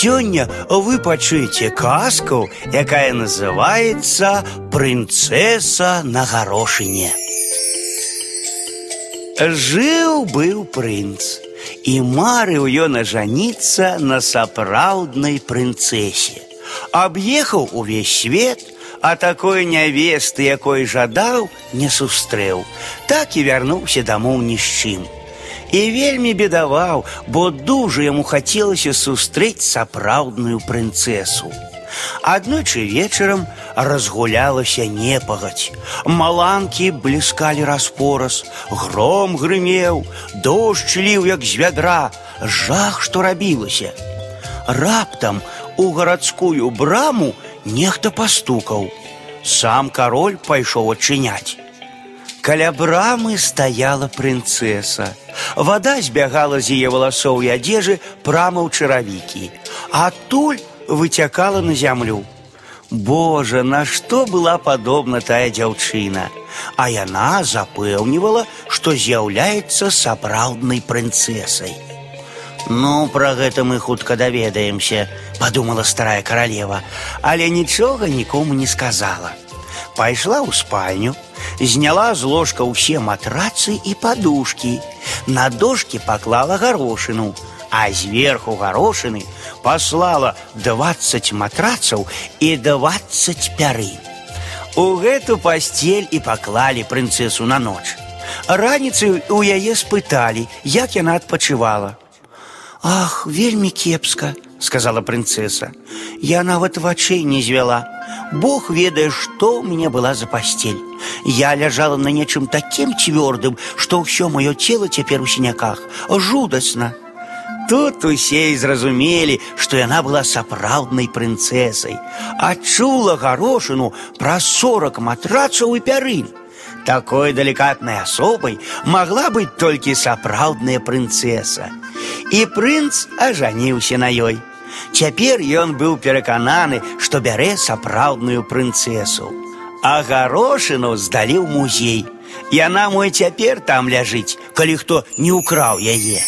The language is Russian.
Сёння вы пачуеце казку, якая называется «Принцесса на горошине». Жил был принц, и марыў ён ажаніцца на сапраўднай прынцэсе. Аб'ехаў увесь свет, а такой нявесты, якой жадаў, не сустрэў, так і вярнуўся дамоў ні з чым. І вельмі бедаваў, бо дужа яму хацелася сустрэць сапраўдную прынцэсу. Аднойчы вечарам разгулялася непагаць. Маланкі бліскалі распораз, гром грымеў, дождж ліў, як з вядра, жах, што рабілася. Раптам у гарадскую браму нехта пастукаў. Сам кароль пайшоў адчыняць. Каля брамы стаяла прынцэса. Вада збягала з яе валасоў і адзежы прама ў чаравікі, адтуль выцякала на зямлю. Божа, на што была падобна тая дзяўчына, А яна запэўнівала, што з'яўляецца сапраўднай прынцэсай. Ну, пра гэта мы хутка даведаемся, подумала старая каралева, але нічога нікому не сказала. Пайшла ў спальню, зняла з ложка ўсе матрацы і падушкі. На дошкі паклала гарошыну, а зверху гарошыны послала 20 матрацаў і 20 пяры. У гэту пасцель і паклалі прынцэсу на ноч. Раніцаю у яе спыталі, як яна адпачывала. Ах, вельмі кепска, сказала прынцэса. Я нават вачэй не звяла. Бог ведае, што ў мяне была за пасцель. Я ляжала на нечым такім цвёрдым, што ўсё маё цело цяпер у сіняках. Жудасна. Тут усе і зразумелі, што яна была сапраўднай прынцэсай, адчула гарошыну праз сорок матрацаў і пярын. Такой далікатнай асобай магла быць толькі сапраўдная прынцэса. І прынц ажаніўся на ёй. Цяпер ён быў перакананы, што бярэ сапраўдную прынцэсу. А гарошыну здалі ў музей. Яна мой цяпер там ляжыць, калі хто не ўкраў яе.